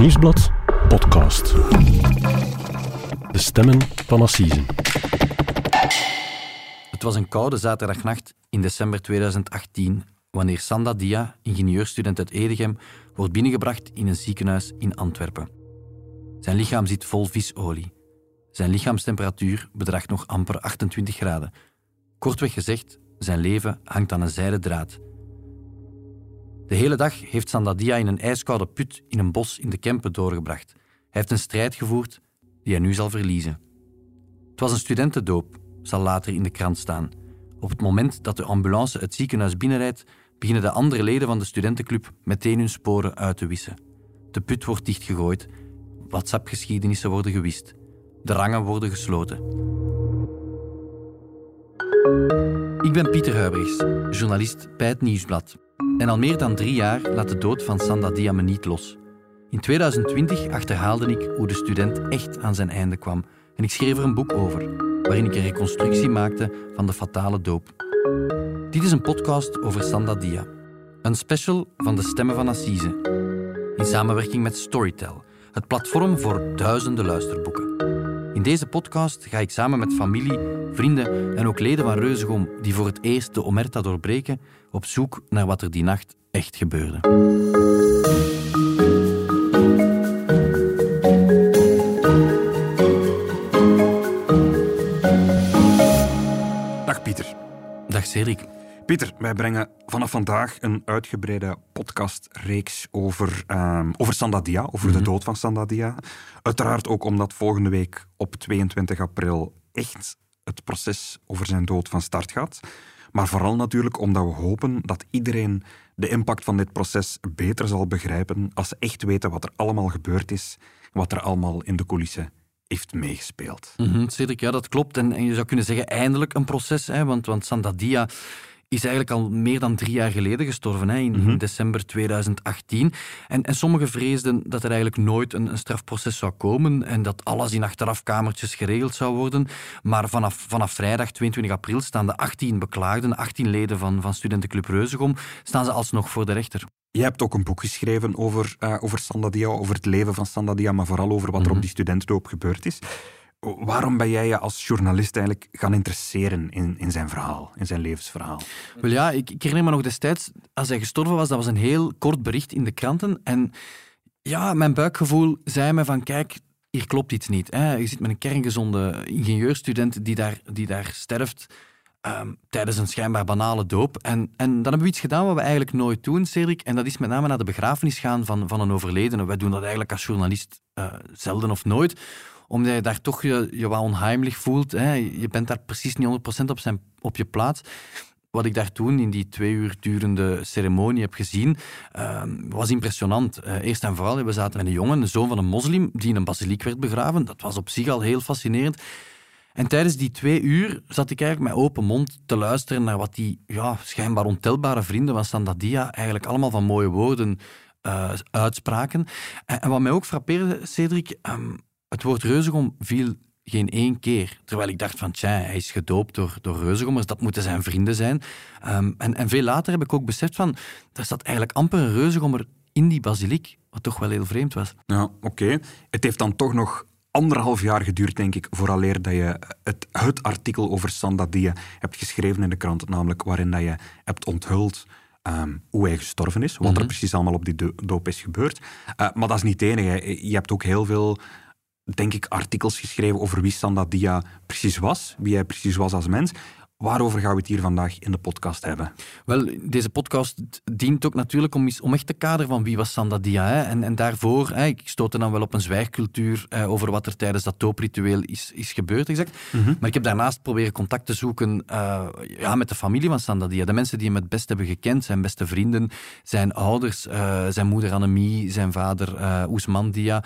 Nieuwsblad podcast. De stemmen van Assisen. Het was een koude zaterdagnacht in december 2018 wanneer Sanda Dia, ingenieurstudent uit Edegem, wordt binnengebracht in een ziekenhuis in Antwerpen. Zijn lichaam zit vol visolie. Zijn lichaamstemperatuur bedraagt nog amper 28 graden. Kortweg gezegd, zijn leven hangt aan een zijden draad. De hele dag heeft Sandadia in een ijskoude put in een bos in de Kempen doorgebracht. Hij heeft een strijd gevoerd die hij nu zal verliezen. Het was een studentendoop, zal later in de krant staan. Op het moment dat de ambulance het ziekenhuis binnenrijdt, beginnen de andere leden van de studentenclub meteen hun sporen uit te wissen. De put wordt dichtgegooid, WhatsApp-geschiedenissen worden gewist, de rangen worden gesloten. Ik ben Pieter Huibrechts, journalist bij het Nieuwsblad. En al meer dan drie jaar laat de dood van Sanda Dia me niet los. In 2020 achterhaalde ik hoe de student echt aan zijn einde kwam en ik schreef er een boek over, waarin ik een reconstructie maakte van de fatale doop. Dit is een podcast over Sanda Dia, een special van de Stemmen van Assise, in samenwerking met Storytel, het platform voor duizenden luisterboeken. In deze podcast ga ik samen met familie, vrienden en ook leden van Reuzegom die voor het eerst de omerta doorbreken, op zoek naar wat er die nacht echt gebeurde. Dag Pieter. Dag Cedric. Pieter, wij brengen vanaf vandaag een uitgebreide podcastreeks over, um, over Sandadia, over de dood van Sandadia. Uiteraard ook omdat volgende week op 22 april echt het proces over zijn dood van start gaat. Maar vooral natuurlijk omdat we hopen dat iedereen de impact van dit proces beter zal begrijpen als ze echt weten wat er allemaal gebeurd is, wat er allemaal in de coulissen heeft meegespeeld. Mm Cedric, ja, dat klopt. En, en, je zou kunnen zeggen, eindelijk een proces. Hè, want, want Sandadia is eigenlijk al meer dan drie jaar geleden gestorven, hè, in, in december 2018. En, en sommigen vreesden dat er eigenlijk nooit een, een, strafproces zou komen en dat alles in achterafkamertjes geregeld zou worden. Maar vanaf, vanaf vrijdag 22 april staan de 18 beklaagden, 18 leden van, van Studentenclub Reuzegom, staan ze alsnog voor de rechter. Je hebt ook een boek geschreven over, uh, over Sandadia, over het leven van Sandadia, maar vooral over wat er op die studentendoop gebeurd is. Waarom ben jij je als journalist eigenlijk gaan interesseren in, in zijn verhaal, in zijn levensverhaal? Wel ja, ik, ik herinner me nog destijds, als hij gestorven was, dat was een heel kort bericht in de kranten. En ja, mijn buikgevoel zei me van, kijk, hier klopt iets niet. Hè. Je zit met een kerngezonde ingenieurstudent die daar, die daar sterft um, tijdens een schijnbaar banale doop. En, en dan hebben we iets gedaan wat we eigenlijk nooit doen, Cedric. En dat is met name naar de begrafenis gaan van, van een overledene. Wij doen dat eigenlijk als journalist uh, zelden of nooit omdat je daar toch je, je wat onheimelijk voelt. Hè. Je bent daar precies niet 100% op, zijn, op je plaats. Wat ik daar toen in die twee uur durende ceremonie heb gezien, uh, was impressionant. Uh, eerst en vooral, we zaten met een jongen, de zoon van een moslim, die in een basiliek werd begraven. Dat was op zich al heel fascinerend. En tijdens die twee uur zat ik eigenlijk met open mond te luisteren naar wat die ja, schijnbaar ontelbare vrienden van Sandadia eigenlijk allemaal van mooie woorden uh, uitspraken. En, wat mij ook frappeerde, Cedric, um, het woord reuzegom viel geen één keer. Terwijl ik dacht van, tja, hij is gedoopt door, door reuzegommers, dat moeten zijn vrienden zijn. Um, en, en veel later heb ik ook beseft van, er zat eigenlijk amper een reuzegommer in die basiliek, wat toch wel heel vreemd was. Ja, oké. Okay. Het heeft dan toch nog anderhalf jaar geduurd, denk ik, vooraleer dat je het, het artikel over Sandadia hebt geschreven in de krant, namelijk waarin dat je hebt onthuld Um, hoe hij gestorven is, wat er Mhm. precies allemaal op die do- doop is gebeurd. Uh, maar dat is niet het enige. Je hebt ook heel veel denk ik, artikels geschreven over wie Sandadia precies was, wie hij precies was als mens. Waarover gaan we het hier vandaag in de podcast hebben? Wel, deze podcast dient ook natuurlijk om, om echt te kaderen van wie was Sandadia. Hè? En, en daarvoor, hè, ik stoot er dan wel op een zwijgcultuur eh, over wat er tijdens dat doopritueel is, is gebeurd, exact. Maar ik heb daarnaast proberen contact te zoeken uh, ja, met de familie van Sandadia. De mensen die hem het best hebben gekend, zijn beste vrienden, zijn ouders, uh, zijn moeder Annemie, zijn vader uh, Ousmane Dia,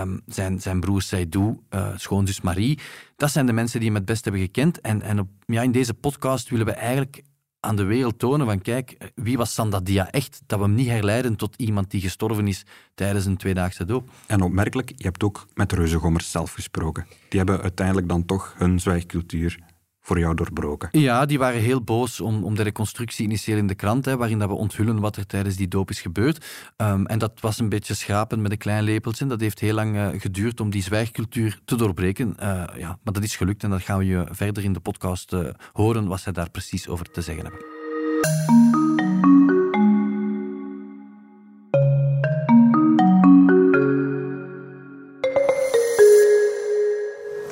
um, zijn, zijn broer Seydou, schoonzus Marie. Dat zijn de mensen die hem het best hebben gekend. En, en op, ja, in deze podcast willen we eigenlijk aan de wereld tonen van kijk, wie was Sandadia echt? Dat we hem niet herleiden tot iemand die gestorven is tijdens een tweedaagse doop. En opmerkelijk, je hebt ook met reuzegommers zelf gesproken. Die hebben uiteindelijk dan toch hun zwijgcultuur voor jou doorbroken. Ja, die waren heel boos om, om de reconstructie initieel in de krant, hè, waarin dat we onthullen wat er tijdens die doop is gebeurd. Ehm, en dat was een beetje schapen met een klein lepeltje. Dat heeft heel lang uh, geduurd om die zwijgcultuur te doorbreken. Uh, ja, maar dat is gelukt en dat gaan we je verder in de podcast uh, horen wat zij daar precies over te zeggen hebben.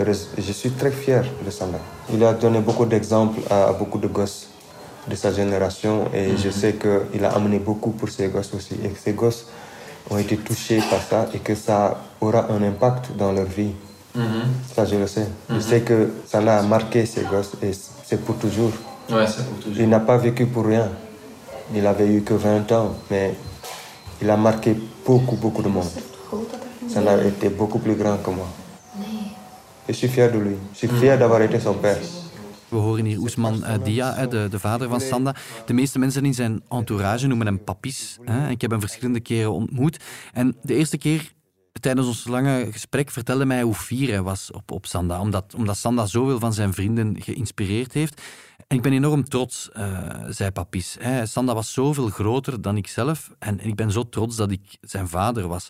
Je suis très fier de Sanda. Il a donné beaucoup d'exemples à, beaucoup de gosses de sa génération et je sais qu'il a amené beaucoup pour ses gosses aussi et que ses gosses ont été touchés par ça et que ça aura un impact dans leur vie. Ça, je le sais. Je sais que ça a marqué ses gosses et c'est pour toujours. Ouais, c'est pour toujours. Il n'a pas vécu pour rien. Il avait eu que 20 ans, mais il a marqué beaucoup, beaucoup de monde. Ça a été beaucoup plus grand que moi. Fier d'avoir été son père. We horen hier Ousman uh, Dia, de, de, vader van Sanda. De meeste mensen in zijn entourage noemen hem papis. Hè. Ik heb hem verschillende keren ontmoet. En de eerste keer tijdens ons lange gesprek vertelde mij hoe fier hij was op, op Sanda. Omdat, omdat Sanda zoveel van zijn vrienden geïnspireerd heeft. En ik ben enorm trots, uh, zei Papis. Sanda was zoveel groter dan ik zelf. En, en ik ben zo trots dat ik zijn vader was.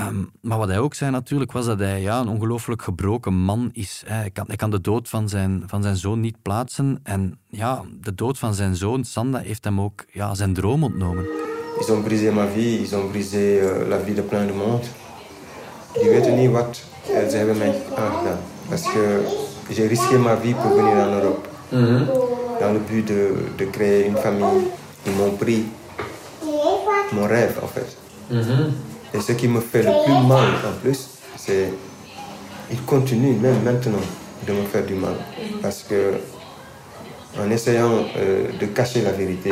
Ehm, maar wat hij ook zei natuurlijk, was dat hij ja, een ongelooflijk gebroken man is. Hij kan, hij kan de dood van zijn, van zijn zoon niet plaatsen. En ja, de dood van zijn zoon, Sanda, heeft hem ook ja, zijn droom ontnomen. Ils ont brisé ma vie, ils ont brisé uh, la vie de plein de monde. Die weten niet wat ze hebben mij aangedaan. Parce que j'ai risqué ma vie pour venir en Europe. Mm -hmm. Dans le but de, de créer une famille. Ils m'ont pris mon rêve, en fait. Mm -hmm. Et ce me fait le en plus, c'est continue même maintenant de me faire du mal. En euh, de cacher vérité.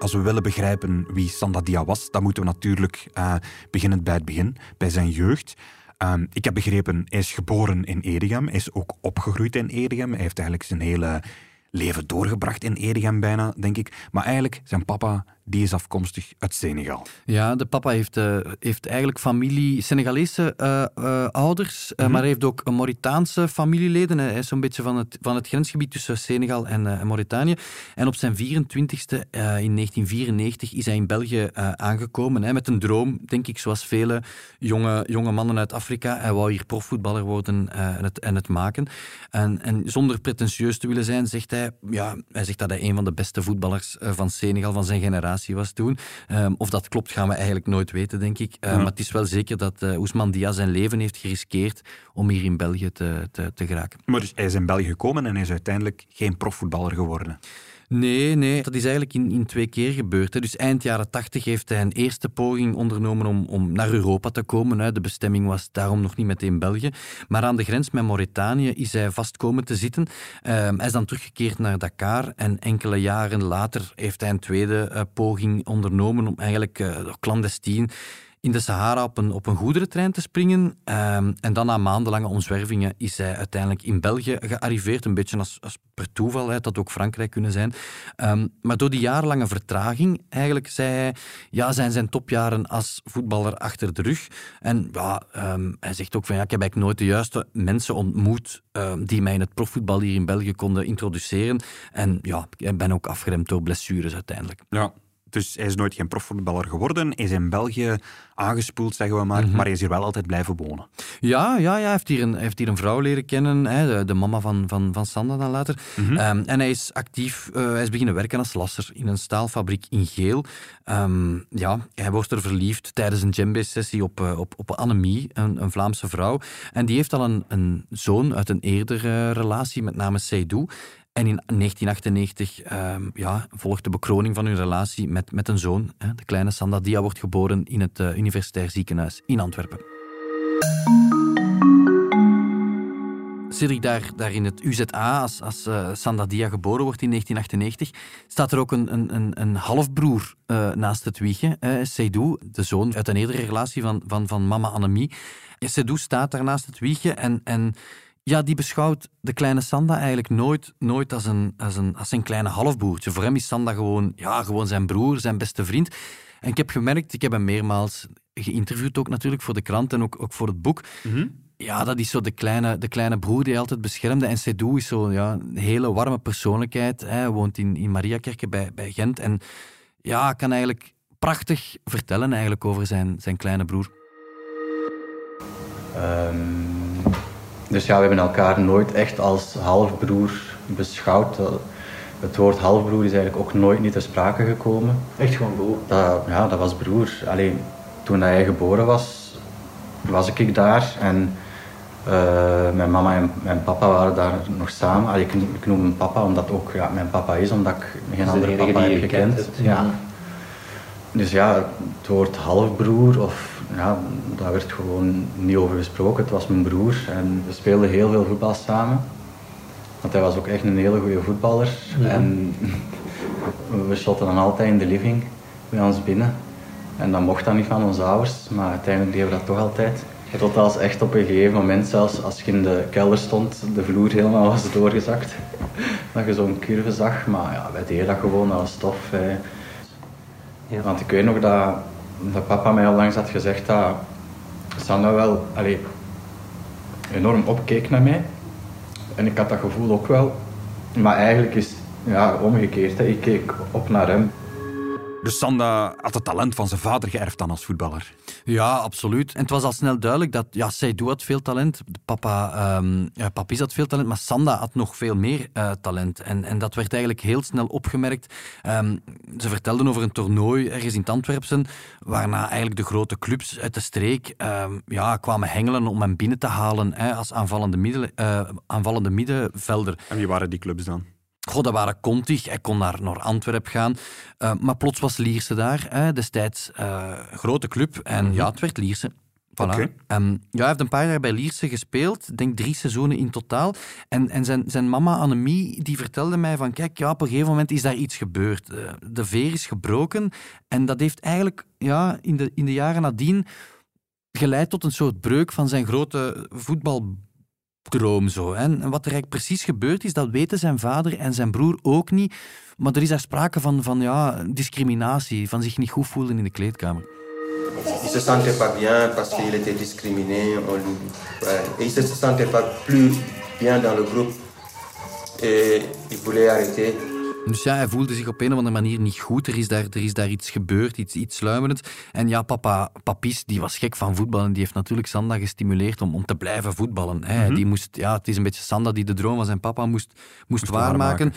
Als we willen begrijpen wie Sandadia was, dan moeten we natuurlijk uh, beginnen bij het begin, bij zijn jeugd. Um, ik heb begrepen, hij is geboren in Edegem, is ook opgegroeid in Edegem. Hij heeft eigenlijk zijn hele leven doorgebracht in Edegem bijna, denk ik. Maar eigenlijk, zijn papa die is afkomstig uit Senegal. Ja, de papa heeft, uh, heeft eigenlijk familie, Senegalese uh, uh, ouders, mm -hmm. maar hij heeft ook Mauritaanse familieleden. Hij is zo'n beetje van het, van het grensgebied tussen Senegal en, Mauritanië. En op zijn 24e, in 1994, is hij in België aangekomen. Hè, met een droom, denk ik, zoals vele jonge, jonge mannen uit Afrika. Hij wou hier profvoetballer worden en, het, en het maken. En, en zonder pretentieus te willen zijn, zegt hij, ja, hij zegt dat hij een van de beste voetballers van Senegal, van zijn generatie was toen. Um, of dat klopt, gaan we eigenlijk nooit weten, denk ik. Uh, Maar het is wel zeker dat uh, Ousmane Dia zijn leven heeft geriskeerd om hier in België te, te, te geraken. Maar dus hij is in België gekomen en hij is uiteindelijk geen profvoetballer geworden. Nee, nee, dat is eigenlijk in, in twee keer gebeurd. Hè. Dus eind jaren tachtig heeft hij een eerste poging ondernomen om, om naar Europa te komen. Hè. De bestemming was daarom nog niet meteen België. Maar aan de grens met Mauritanië is hij vast komen te zitten. Uh, hij is dan teruggekeerd naar Dakar en enkele jaren later heeft hij een tweede uh, poging ondernomen om eigenlijk uh, clandestien in de Sahara op een, op goederentrein te springen. Um, en dan na maandenlange omzwervingen is hij uiteindelijk in België gearriveerd. Een beetje als, als per toeval, hè, dat ook Frankrijk kunnen zijn. Um, maar door die jarenlange vertraging, eigenlijk zei ja, zijn zijn topjaren als voetballer achter de rug. En ja, um, hij zegt ook van, ja, ik heb eigenlijk nooit de juiste mensen ontmoet die mij in het profvoetbal hier in België konden introduceren. En ja, ik ben ook afgeremd door blessures uiteindelijk. Ja, dus hij is nooit geen profvoetballer geworden. Hij is in België aangespoeld, zeggen we maar. Mm -hmm. Maar hij is hier wel altijd blijven wonen. Ja, ja, ja. Hij, heeft hier een, heeft hier een vrouw leren kennen. Hè, de, de, mama van, van, van Sanda dan later. Mm -hmm. um, en hij is actief. Uh, hij is beginnen werken als lasser in een staalfabriek in Geel. Um, ja, hij wordt er verliefd tijdens een djembe-sessie op, uh, op, op Annemie, een, een, Vlaamse vrouw. En die heeft al een, een zoon uit een eerdere relatie, met name Seydou. En in 1998 um, ja, volgt de bekroning van hun relatie met, met een zoon. Hè. De kleine Sanda Dia wordt geboren in het uh, Universitair Ziekenhuis in Antwerpen. Cedric, daar, daar in het UZA, als, als uh, Sanda Dia geboren wordt in 1998, staat er ook een, een, een, halfbroer uh, naast het wiegje. Uh, Seydou, de zoon uit een eerdere relatie van, van, van mama Annemie. Seydou staat daar naast het wiegje en... en ja, die beschouwt de kleine Sanda eigenlijk nooit, nooit als, een, als, een, als zijn kleine halfbroertje. Voor hem is Sanda gewoon, ja, gewoon zijn broer, zijn beste vriend. En ik heb gemerkt, ik heb hem meermaals geïnterviewd ook natuurlijk voor de krant en ook, ook voor het boek. Mm -hmm. ja, dat is zo de kleine, de kleine broer die hij altijd beschermde. En Sedou is zo ja, een hele warme persoonlijkheid. Hij woont in, in Mariakerke bij, bij Gent. En ja, kan eigenlijk prachtig vertellen eigenlijk over zijn, zijn kleine broer. Um, dus ja, we hebben elkaar nooit echt als halfbroer beschouwd. Het woord halfbroer is eigenlijk ook nooit niet ter sprake gekomen. Echt gewoon broer? Dat, ja, dat was broer. Alleen toen hij geboren was, was ik daar en uh, mijn mama en mijn papa waren daar nog samen. Allee, ik, ik, noem hem papa omdat ook ja, mijn papa is, omdat ik geen andere papa heb gekend. Ja. Dus ja, het woord halfbroer, of, ja, daar werd gewoon niet over gesproken. Het was mijn broer en we speelden heel veel voetbal samen. Want hij was ook echt een hele goede voetballer. En we shotten dan altijd in de living bij ons binnen. En dat mocht dan niet van onze ouders, maar uiteindelijk deden we dat toch altijd. Tot als echt op een gegeven moment, zelfs als je in de kelder stond, de vloer helemaal was doorgezakt. dat je zo'n curve zag. Maar ja, wij deden dat gewoon als stof. Ja. Want ik weet nog dat, dat papa mij al langs had gezegd dat Sandra wel allee, enorm opkeek naar mij. En ik had dat gevoel ook wel. Maar eigenlijk is ja, omgekeerd. Hè. Ik keek op naar hem. Dus Sanda had het talent van zijn vader geërfd dan als voetballer. Ja, absoluut. En het was al snel duidelijk dat ja, Seydou had veel talent, papa, um, ja, Papis had veel talent, maar Sanda had nog veel meer uh, talent. En, en dat werd eigenlijk heel snel opgemerkt. Um, ze vertelden over een toernooi ergens in Antwerpen, waarna eigenlijk de grote clubs uit de streek um, ja, kwamen hengelen om hem binnen te halen hè, als aanvallende, middel, uh, aanvallende middenvelder. En wie waren die clubs dan? Goh, dat waren Contig. Hij kon naar, naar Antwerpen gaan. Uh, maar plots was Lierse daar. Hè, destijds uh, grote club. En mm -hmm. ja, het werd Lierse. Voilà. Okay. Um, ja, hij heeft een paar jaar bij Lierse gespeeld. Ik denk drie seizoenen in totaal. En, en zijn, zijn mama Annemie die vertelde mij van... Kijk, ja, op een gegeven moment is daar iets gebeurd. Uh, de veer is gebroken. En dat heeft eigenlijk ja, in, de, in de jaren nadien geleid tot een soort breuk van zijn grote voetbal droom zo. En wat er eigenlijk precies gebeurd is, dat weten zijn vader en zijn broer ook niet. Maar er is daar sprake van, van ja, discriminatie, van zich niet goed voelen in de kleedkamer. Il se sentait pas bien parce qu'il était discriminé. Ouais, il se sentait pas plus bien dans le groupe. Et il voulait arrêter. Dus ja, hij voelde zich op een of andere manier niet goed. Er is daar, er is daar iets gebeurd, iets, iets sluimerends. En ja, papa Papis, die was gek van voetballen. Die heeft natuurlijk Sanda gestimuleerd om, om te blijven voetballen. Hè. Mm -hmm. die moest, ja, het is een beetje Sanda die de droom van zijn papa moest, moest, moest waarmaken. waarmaken.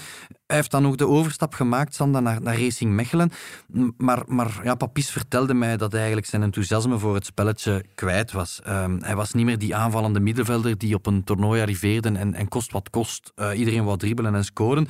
Hij heeft dan nog de overstap gemaakt, Sanda, naar, naar Racing Mechelen. Maar, maar ja, Papis vertelde mij dat hij eigenlijk zijn enthousiasme voor het spelletje kwijt was. Um, hij was niet meer die aanvallende middenvelder die op een toernooi arriveerde en, en kost wat kost. Uh, iedereen wou dribbelen en scoren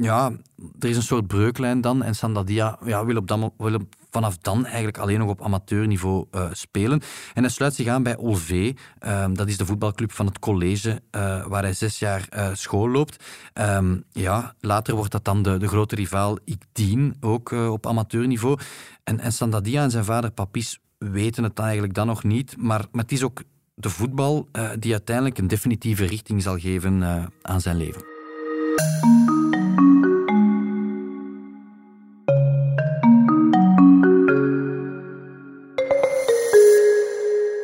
ja, er is een soort breuklijn dan. En Sandadia ja, wil, op dan, wil vanaf dan eigenlijk alleen nog op amateurniveau uh, spelen. En hij sluit zich aan bij Olvé. Uh, dat is de voetbalclub van het college uh, waar hij zes jaar uh, school loopt. Um, ja, later wordt dat dan de, de grote rivaal Ikdien, ook op amateurniveau. En, en Sandadia en zijn vader Papis weten het eigenlijk dan nog niet. Maar, maar het is ook de voetbal die uiteindelijk een definitieve richting zal geven aan zijn leven.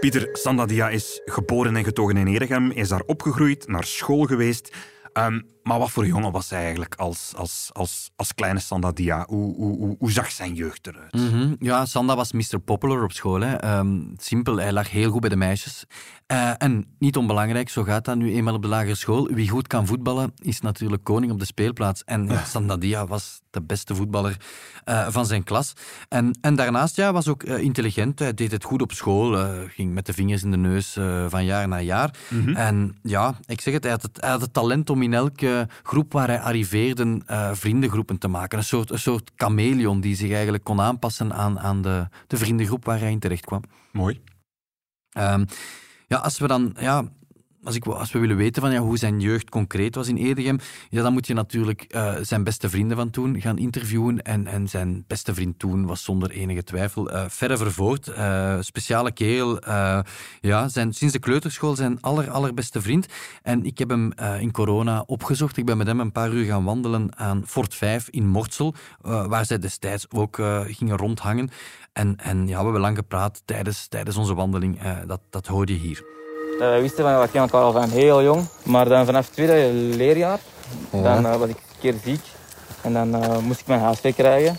Pieter Sandadia is geboren en getogen in Eregem, is daar opgegroeid, naar school geweest. Um, maar wat voor jongen was hij eigenlijk als, als, als, als kleine Sandadia? Hoe, hoe, hoe, hoe zag zijn jeugd eruit? Mm -hmm. Ja, Sanda was Mr. Popular op school. Hè. Um, simpel, hij lag heel goed bij de meisjes. Uh, en niet onbelangrijk, zo gaat dat nu eenmaal op de lagere school. Wie goed kan voetballen, is natuurlijk koning op de speelplaats. En ja, Sandadia was de beste voetballer uh, van zijn klas. En, en daarnaast ja, was ook uh, intelligent. Hij deed het goed op school. ging met de vingers in de neus van jaar naar jaar. Mm -hmm. En ja, ik zeg het hij, had het, hij had het talent om in elke groep waar hij arriveerde uh, vriendengroepen te maken. Een soort, een soort chameleon die zich eigenlijk kon aanpassen aan, aan de, de vriendengroep waar hij in terecht kwam. Mooi. Um, ja, als we dan ja, als, ik, als we willen weten van, ja, hoe zijn jeugd concreet was in Edegem, ja, dan moet je natuurlijk uh, zijn beste vrienden van toen gaan interviewen. En, en zijn beste vriend toen was zonder enige twijfel uh, Verre Vervoort. Uh, speciale kerel. ja, zijn, sinds de kleuterschool zijn aller, allerbeste vriend. En ik heb hem in corona opgezocht. Ik ben met hem een paar uur gaan wandelen aan Fort 5 in Mortsel, waar zij destijds ook gingen rondhangen. En, en ja, we hebben lang gepraat tijdens, tijdens onze wandeling. dat, dat hoorde je hier. Dat wij wisten van, we kennen elkaar al van heel jong. Maar dan vanaf het tweede leerjaar, dan eh, was ik een keer ziek. En dan eh, moest ik mijn HSV krijgen.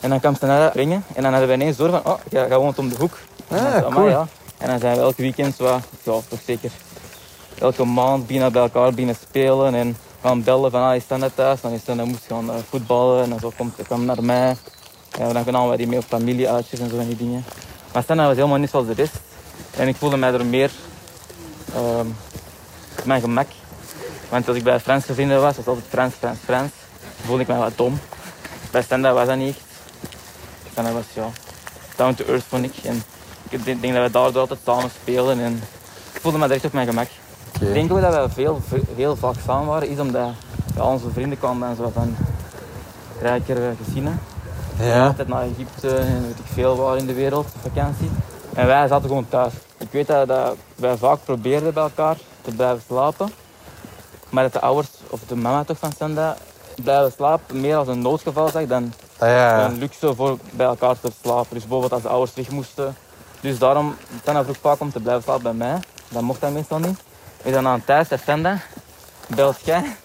En dan kwam ze naar brengen. En dan hadden we ineens door van, oh, jij jij woont om de hoek. En dan zei, "Amai, ja. En dan zijn we elke weekend, zo, ja, toch zeker elke maand binnen bij elkaar binnen spelen. En gaan bellen van, ah, is dat net thuis? Dan, is dat, dan moest gaan eh, voetballen. En dan zo komt, kwam naar mij. Ja, dan namen wij die mee op familieuitjes en zo van die dingen. Maar Stana was helemaal niet zoals de rest. En ik voelde mij er meer ehm, op mijn gemak. Want als ik bij Frans vrienden was, was het altijd Frans, Frans, Frans. Voelde ik mij wat dom. Bij Standa was dat niet echt. Standa was ja, down to earth vond ik. En ik denk dat we daardoor altijd samen spelen. En ik voelde me direct op mijn gemak. Ik denk ook dat we veel, heel vaak samen waren, is omdat ja, onze vrienden kwamen dan zo van rijkere gezinnen. Ja. Altijd naar Egypte en weet ik veel waar in de wereld op vakantie. En wij zaten gewoon thuis. Ik weet dat, dat wij vaak probeerden bij elkaar te blijven slapen. Maar dat de ouders, of de mama toch van Sanda, blijven slapen meer als een noodgeval zag dan Ah, ja. een luxe voor bij elkaar te slapen. Dus bijvoorbeeld als de ouders weg moesten. Dus daarom, Sanda vroeg vaak om te blijven slapen bij mij. Dat mocht dat meestal niet. En dan aan thuis, dat Sanda, belt jij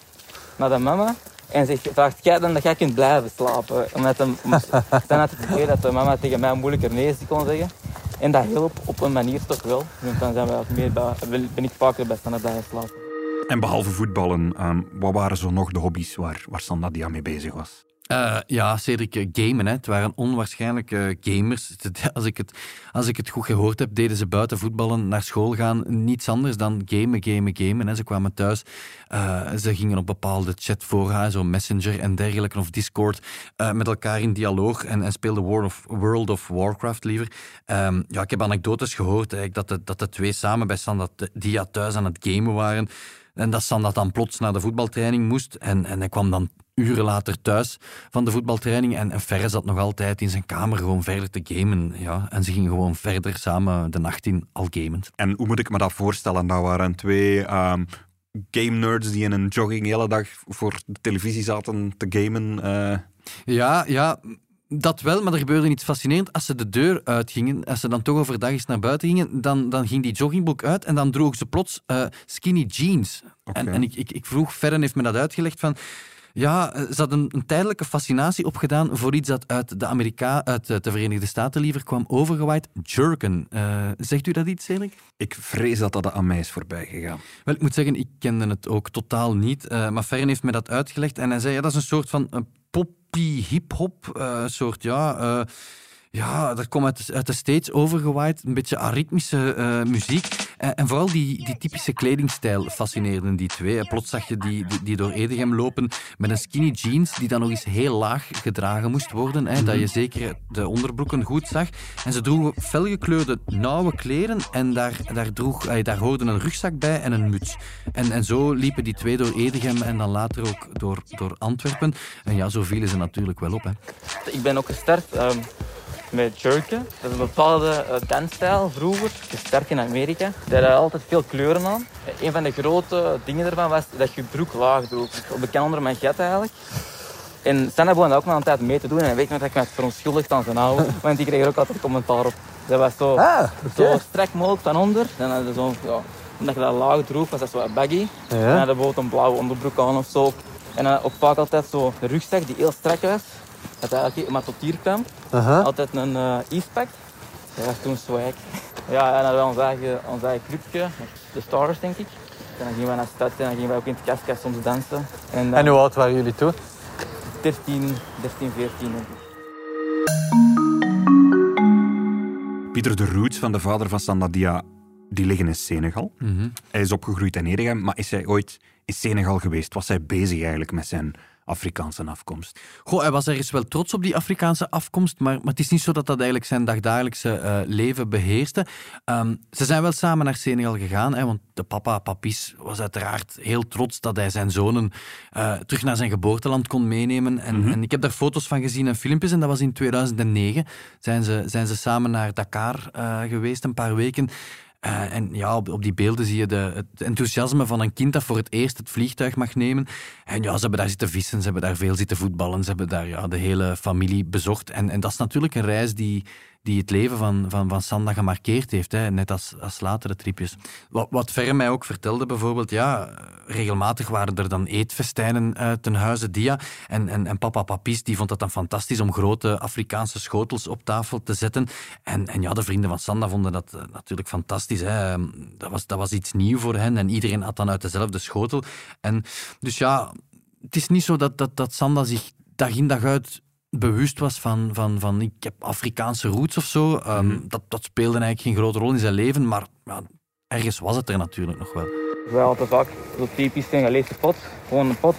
naar de mama en zegt, vraagt jij dan dat jij kunt blijven slapen. Omdat hem, had het idee dat de mama tegen mij moeilijker nee kon zeggen. En dat hielp op een manier toch wel. Dus dan zijn wij wat meer bij, ben ik vaker bij blijven slapen. En behalve voetballen, ehm, wat waren zo nog de hobby's waar, waar Sandadia mee bezig was? Eh, ja, Cedric, eh, gamen. Hè. Het waren onwaarschijnlijke gamers. Als ik, het, als ik het goed gehoord heb, deden ze buiten voetballen, naar school gaan, niets anders dan gamen, gamen, gamen. Hè. Ze kwamen thuis, eh, ze gingen op bepaalde chatfora, zo Messenger en dergelijke, of Discord, met elkaar in dialoog en, en speelden World of, World of Warcraft liever. Ehm, ja, ik heb anekdotes gehoord eigenlijk, dat, de, dat de twee samen bij Sandat Dia thuis aan het gamen waren. En dat Sandat dan plots naar de voetbaltraining moest. En, en hij kwam dan uren later thuis van de voetbaltraining. En, en Ferre zat nog altijd in zijn kamer gewoon verder te gamen. Ja. En ze gingen gewoon verder samen de nacht in, al gamend. En hoe moet ik me dat voorstellen? Dat waren twee ehm, game nerds die in een jogging de hele dag voor de televisie zaten te gamen. eh. Ja, ja, dat wel, maar er gebeurde iets fascinerend. Als ze de deur uitgingen, als ze dan toch overdag eens naar buiten gingen, dan, dan ging die joggingbroek uit en dan droegen ze plots eh, skinny jeans. En, en ik, ik, ik vroeg, Ferren heeft me dat uitgelegd van... Ja, eh, ze hadden een tijdelijke fascinatie opgedaan voor iets dat uit de, Amerika, uit eh, de Verenigde Staten liever kwam overgewaaid. Jerken. Eh, zegt u dat iets, Cedric? Ik vrees dat dat aan mij is voorbij gegaan. Wel, ik moet zeggen, ik kende het ook totaal niet. maar Ferren heeft me dat uitgelegd en hij zei, ja, dat is een soort van uh, poppy hip-hop, eh, soort, ja... eh, ja, dat komt uit de, uit de States overgewaaid. Een beetje aritmische eh, muziek. En, en vooral die, die typische kledingstijl fascineerden die twee. En Plots zag je die, die, die door Edegem lopen met een skinny jeans die dan nog eens heel laag gedragen moest worden. Hè, Dat je zeker de onderbroeken goed zag. En ze droegen felgekleurde nauwe kleren en daar, daar, droeg, eh, daar hoorde een rugzak bij en een muts. En, en zo liepen die twee door Edegem en dan later ook door, door Antwerpen. En ja, zo vielen ze natuurlijk wel op. Hè. Ik ben ook gestart ehm, met jerken. Dat is een bepaalde eh, dansstijl vroeger, gestart in Amerika. Daar had altijd veel kleuren aan. Een van de grote dingen ervan was dat je broek laag droeg. Op bekend onder mijn gat eigenlijk. En Sanna begon ook nog een tijd mee te doen. En ik weet nog dat ik me verontschuldigd aan zijn oude. Want die kreeg er ook altijd commentaar op. Dat was zo, Ah, zo strak mogelijk van onder. Dan had je zo, ja, omdat je dat laag droeg, was dat zo baggy. Dan had bijvoorbeeld een blauwe onderbroek aan of zo. En dan ook vaak altijd zo de rugzak die heel strak was. Dat eigenlijk maar tot hier kwam. Aha. Altijd een eh Eastpak. Dat was toen swag. Ja, en dan hadden we ons eigen, ons eigen clubje. De Stars, denk ik. En dan gingen we naar de stad en dan gingen we ook in het kastkast soms dansen. En, dan En hoe oud waren jullie toen? 13, 13, 14 denk ik. Pieter, de roots van de vader van Sandadia, die liggen in Senegal. Hij is opgegroeid in Edegem, maar is hij ooit in Senegal geweest? Was hij bezig eigenlijk met zijn Afrikaanse afkomst? Goh, hij was ergens wel trots op die Afrikaanse afkomst, maar, maar het is niet zo dat dat eigenlijk zijn dagdagelijkse eh, leven beheerste. Ehm, ze zijn wel samen naar Senegal gegaan, hè, want de papa, Papis, was uiteraard heel trots dat hij zijn zonen eh, terug naar zijn geboorteland kon meenemen. En, en ik heb daar foto's van gezien en filmpjes, en dat was in 2009. Zijn ze, zijn ze samen naar Dakar eh, geweest, een paar weken. Eh, en ja, op, op die beelden zie je de, het enthousiasme van een kind dat voor het eerst het vliegtuig mag nemen. En ja, ze hebben daar zitten vissen, ze hebben daar veel zitten voetballen, ze hebben daar ja, de hele familie bezocht. En, en dat is natuurlijk een reis die, die het leven van, van, van Sanda gemarkeerd heeft. Hè, net als, als latere tripjes. Wat, wat mij ook vertelde bijvoorbeeld, ja, regelmatig waren er dan eetfestijnen uh, ten huize Dia. En, en, en papa Papis die vond dat dan fantastisch om grote Afrikaanse schotels op tafel te zetten. En, en ja, de vrienden van Sanda vonden dat uh, natuurlijk fantastisch. Hè. Ehm, dat, was, dat was iets nieuw voor hen en iedereen had dan uit dezelfde schotel. En dus ja, het is niet zo dat, dat, dat Sanda zich dag in dag uit bewust was van, van, van ik heb Afrikaanse roots of zo. Um, mm. dat, dat speelde eigenlijk geen grote rol in zijn leven, maar ja, ergens was het er natuurlijk nog wel. Wij hadden vaak zo typisch een geleefde pot, gewoon een pot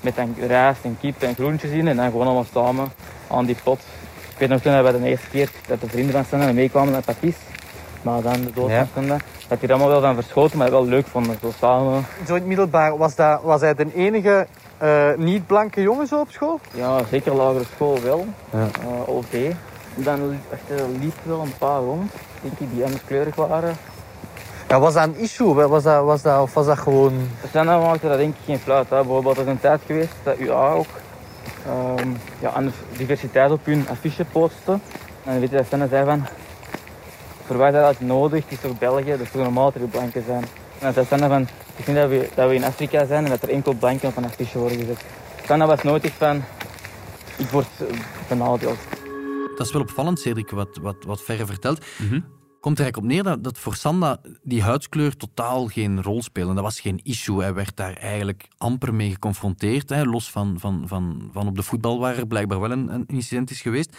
met een rijst en kip en groentjes in en dan gewoon allemaal samen aan die pot. Ik weet nog toen we de eerste keer dat de vrienden van Stenda meekwamen naar Patis, maar dan de dood van Stenda, dat die er allemaal wel van verschoten, maar wel leuk vonden, zo samen. Zo in het middelbaar, was, dat, was hij de enige uh, niet-blanke jongens op school? Ja, zeker lagere school wel. Ja. Uh, OV. Dan liep wel een paar rond, denk ik, die anders kleurig waren. Ja, was dat een issue? Was dat, was dat, of was dat gewoon... Dan maakte dat denk ik geen fluit. Hè. Bijvoorbeeld er is een tijd geweest dat UA ook um, ja, aan de diversiteit op hun affiche postte. En dan weet je dat Senne zei van... Voor wij dat nodig? Het is toch België? Dat is toch normaal dat er blanken zijn? En Senne van... Ik vind dat we, dat we in Afrika zijn en dat er enkel blanken op een affiche worden gezet. Sanne was nooit echt van... Ik word benadeeld. Dat is wel opvallend, Cedric, wat, wat, wat Verre vertelt. Mm -hmm komt er eigenlijk op neer dat, dat voor Sanda die huidskleur totaal geen rol speelde. Dat was geen issue. Hij werd daar eigenlijk amper mee geconfronteerd. Hè. Los van, van, van, van op de voetbal waar er blijkbaar wel een, een incident is geweest.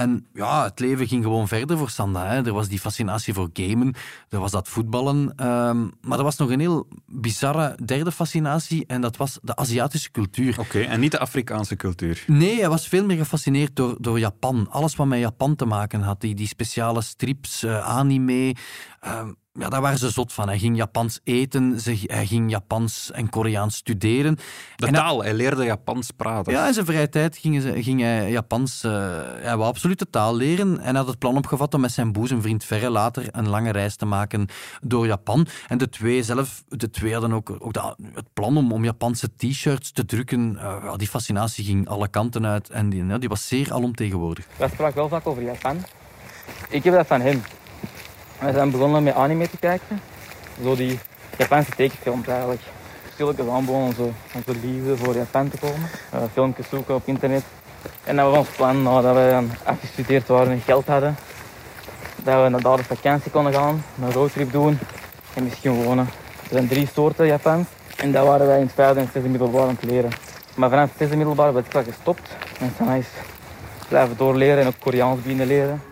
En ja, het leven ging gewoon verder voor Sanda. Hè. Er was die fascinatie voor gamen, er was dat voetballen. Ehm, maar er was nog een heel bizarre derde fascinatie en dat was de Aziatische cultuur. Oké, en niet de Afrikaanse cultuur? Nee, hij was veel meer gefascineerd door, door Japan. Alles wat met Japan te maken had. Die, die speciale strips, uh, anime. Ehm, ja, daar waren ze zot van. Hij ging Japans eten, hij ging Japans en Koreaans studeren. De taal, hij, leerde Japans praten. Ja, in zijn vrije tijd ging, ze, ging hij Japans, uh, hij wou absoluut de taal leren en had het plan opgevat om met zijn boezemvriend Verre later een lange reis te maken door Japan. En de twee zelf, de twee hadden ook, ook de, het plan om, om Japanse t-shirts te drukken. Uh, die fascinatie ging alle kanten uit en die, die was zeer alomtegenwoordig. Wij spraken wel vaak over Japan. Ik heb dat van hem. We zijn begonnen met anime te kijken. Zo die Japanse tekenfilms eigenlijk. Stilletjes aanbonen zo, om zo liefde voor Japan te komen. Uh, filmpjes zoeken op internet. En dat was ons plan, nadat we afgestudeerd waren en geld hadden, dat we naar daar op vakantie konden gaan, een roadtrip doen en misschien wonen. Er zijn drie soorten Japans en dat waren wij in het vijfde en zesde middelbaar aan het leren. Maar vanaf het zesde middelbaar ben ik gestopt en dan is blijven doorleren en ook Koreaans beginnen leren.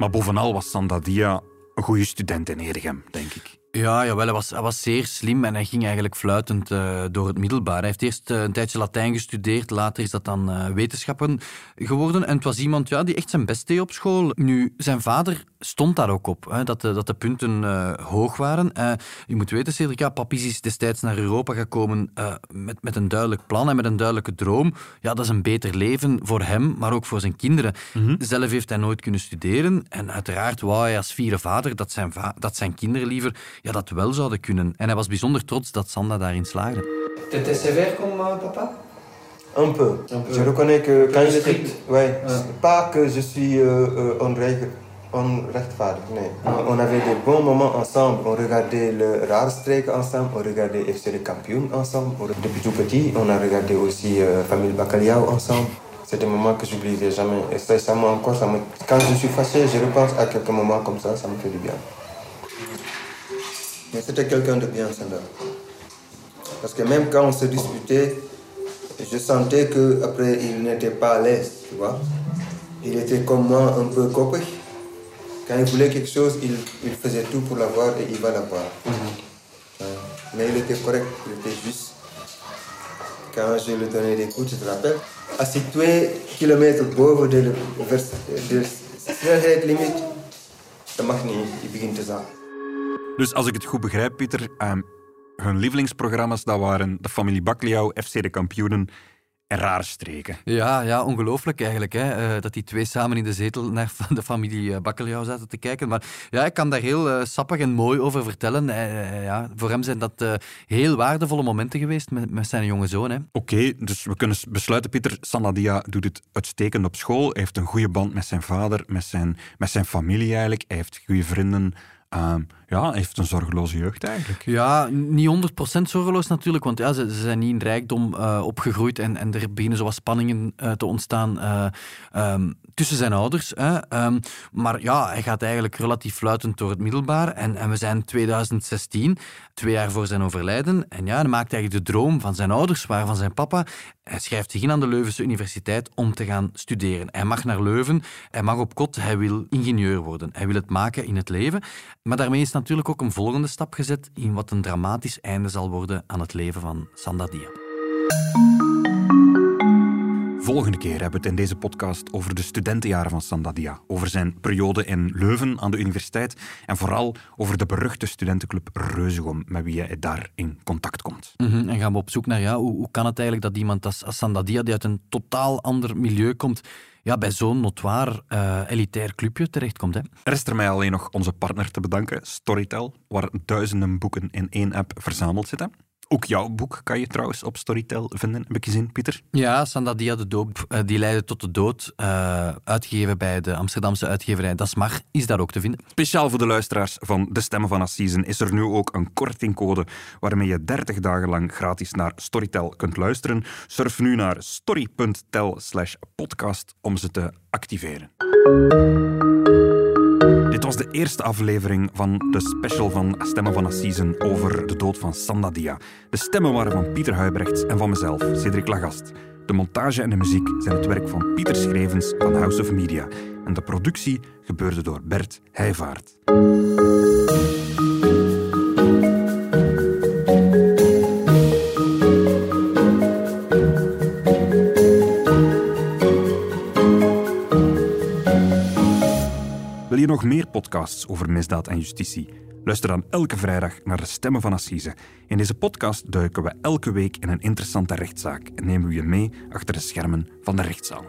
Maar bovenal was Sandadia een goede student in Ergem, denk ik. Ja, jawel, hij, was, hij was zeer slim en hij ging eigenlijk fluitend uh, door het middelbaar. Hij heeft eerst uh, een tijdje Latijn gestudeerd, later is dat dan uh, wetenschappen geworden. En het was iemand ja, die echt zijn best deed op school. Nu, zijn vader stond daar ook op, hè, dat, de, dat de punten hoog waren. je moet weten, Cedric, ja, Papis is destijds naar Europa gekomen met, met een duidelijk plan en met een duidelijke droom. Ja, dat is een beter leven voor hem, maar ook voor zijn kinderen. Mm Zelf heeft hij nooit kunnen studeren en uiteraard wou hij als vierde vader dat zijn, va dat zijn kinderen liever ja, dat wel zouden kunnen. En hij was bijzonder trots dat Sanda daarin slaagde. T'étais sévère comme euh, papa? Un peu. Un peu. Je reconnais que quand je suis... Ouais. Pas que je suis euh, euh, onrechtvaardig, nee. On avait des bons moments ensemble. On regardait le Raarstreek ensemble, on regardait FC de Kampioen ensemble. Depuis tout petit, on a regardé aussi euh, Famille Bacaliao ensemble. C'est des moments que j'oublierai jamais. Et ça, ça encore, ça me... quand je suis fâché, je repense à quelques moments comme ça, ça me fait du bien. Mais c'était quelqu'un de bien, Sandra. Parce que même quand on se disputait, je sentais qu'après, il n'était pas à l'aise, tu vois. Il était comme moi, un peu copié. Quand il voulait quelque chose, il, il faisait tout pour l'avoir et il va l'avoir. Mm-hmm. Hein? Mais il était correct, il était juste. Quand je lui donnais des coups, tu te rappelles? À situer kilomètres boven de, vers, de, de, de, de, de, de, de, Dus als ik het goed begrijp, Pieter, um, hun lievelingsprogramma's dat waren de familie Bakliau, FC de Kampioenen en rare streken. Ja, ja ongelooflijk eigenlijk. Hè? eh, dat die twee samen in de zetel naar de familie eh, Bakkeljauw zaten te kijken. Maar ja, ik kan daar heel eh, sappig en mooi over vertellen. Ja, voor hem zijn dat heel waardevolle momenten geweest met, met zijn jonge zoon. Hè? Oké, dus we kunnen besluiten, Pieter. Sandadia doet het uitstekend op school. Hij heeft een goede band met zijn vader, met zijn, met zijn familie eigenlijk. Hij heeft goede vrienden. Ja, hij heeft een zorgeloze jeugd eigenlijk. Ja, niet 100% zorgeloos natuurlijk, want ja, ze, zijn niet in rijkdom eh, opgegroeid en, en er beginnen zo wat spanningen eh, te ontstaan eh, ehm, tussen zijn ouders. Hè. Ehm, maar ja, hij gaat eigenlijk relatief fluitend door het middelbaar en, en we zijn 2016, twee jaar voor zijn overlijden. En ja, dan maakt eigenlijk de droom van zijn ouders, waar van zijn papa. Hij schrijft zich in aan de Leuvense Universiteit om te gaan studeren. Hij mag naar Leuven, hij mag op kot, hij wil ingenieur worden. Hij wil het maken in het leven. Maar daarmee is natuurlijk ook een volgende stap gezet in wat een dramatisch einde zal worden aan het leven van Sandadia. Volgende keer hebben we het in deze podcast over de studentenjaren van Sandadia, over zijn periode in Leuven aan de universiteit en vooral over de beruchte studentenclub Reuzegom, met wie hij daar in contact komt. Mhm, En gaan we op zoek naar ja, hoe, hoe kan het eigenlijk dat iemand als, als Sandadia, die uit een totaal ander milieu komt, ja, bij zo'n notoir eh, elitair clubje terechtkomt. Hè? Rest er mij alleen nog onze partner te bedanken, Storytel, waar duizenden boeken in één app verzameld zitten. Ook jouw boek kan je trouwens op Storytel vinden, heb ik gezien, Pieter. Ja, Sandadia, de doop, eh, die leidde tot de dood, eh, uitgegeven bij de Amsterdamse uitgeverij Dasmar, is daar ook te vinden. Speciaal voor de luisteraars van De Stemmen van Assisen is er nu ook een kortingcode waarmee je 30 dagen lang gratis naar Storytel kunt luisteren. Surf nu naar story.tel slash podcast om ze te activeren. Was de eerste aflevering van de special van Stemmen van Assisen over de dood van Sandadia. De stemmen waren van Pieter Huibrechts en van mezelf, Cedric Lagast. De montage en de muziek zijn het werk van Pieter Schrevens van House of Media. En de productie gebeurde door Bert Heijvaart. Nog meer podcasts over misdaad en justitie? Luister dan elke vrijdag naar de Stemmen van Assise. In deze podcast duiken we elke week in een interessante rechtszaak en nemen we je mee achter de schermen van de rechtszaal.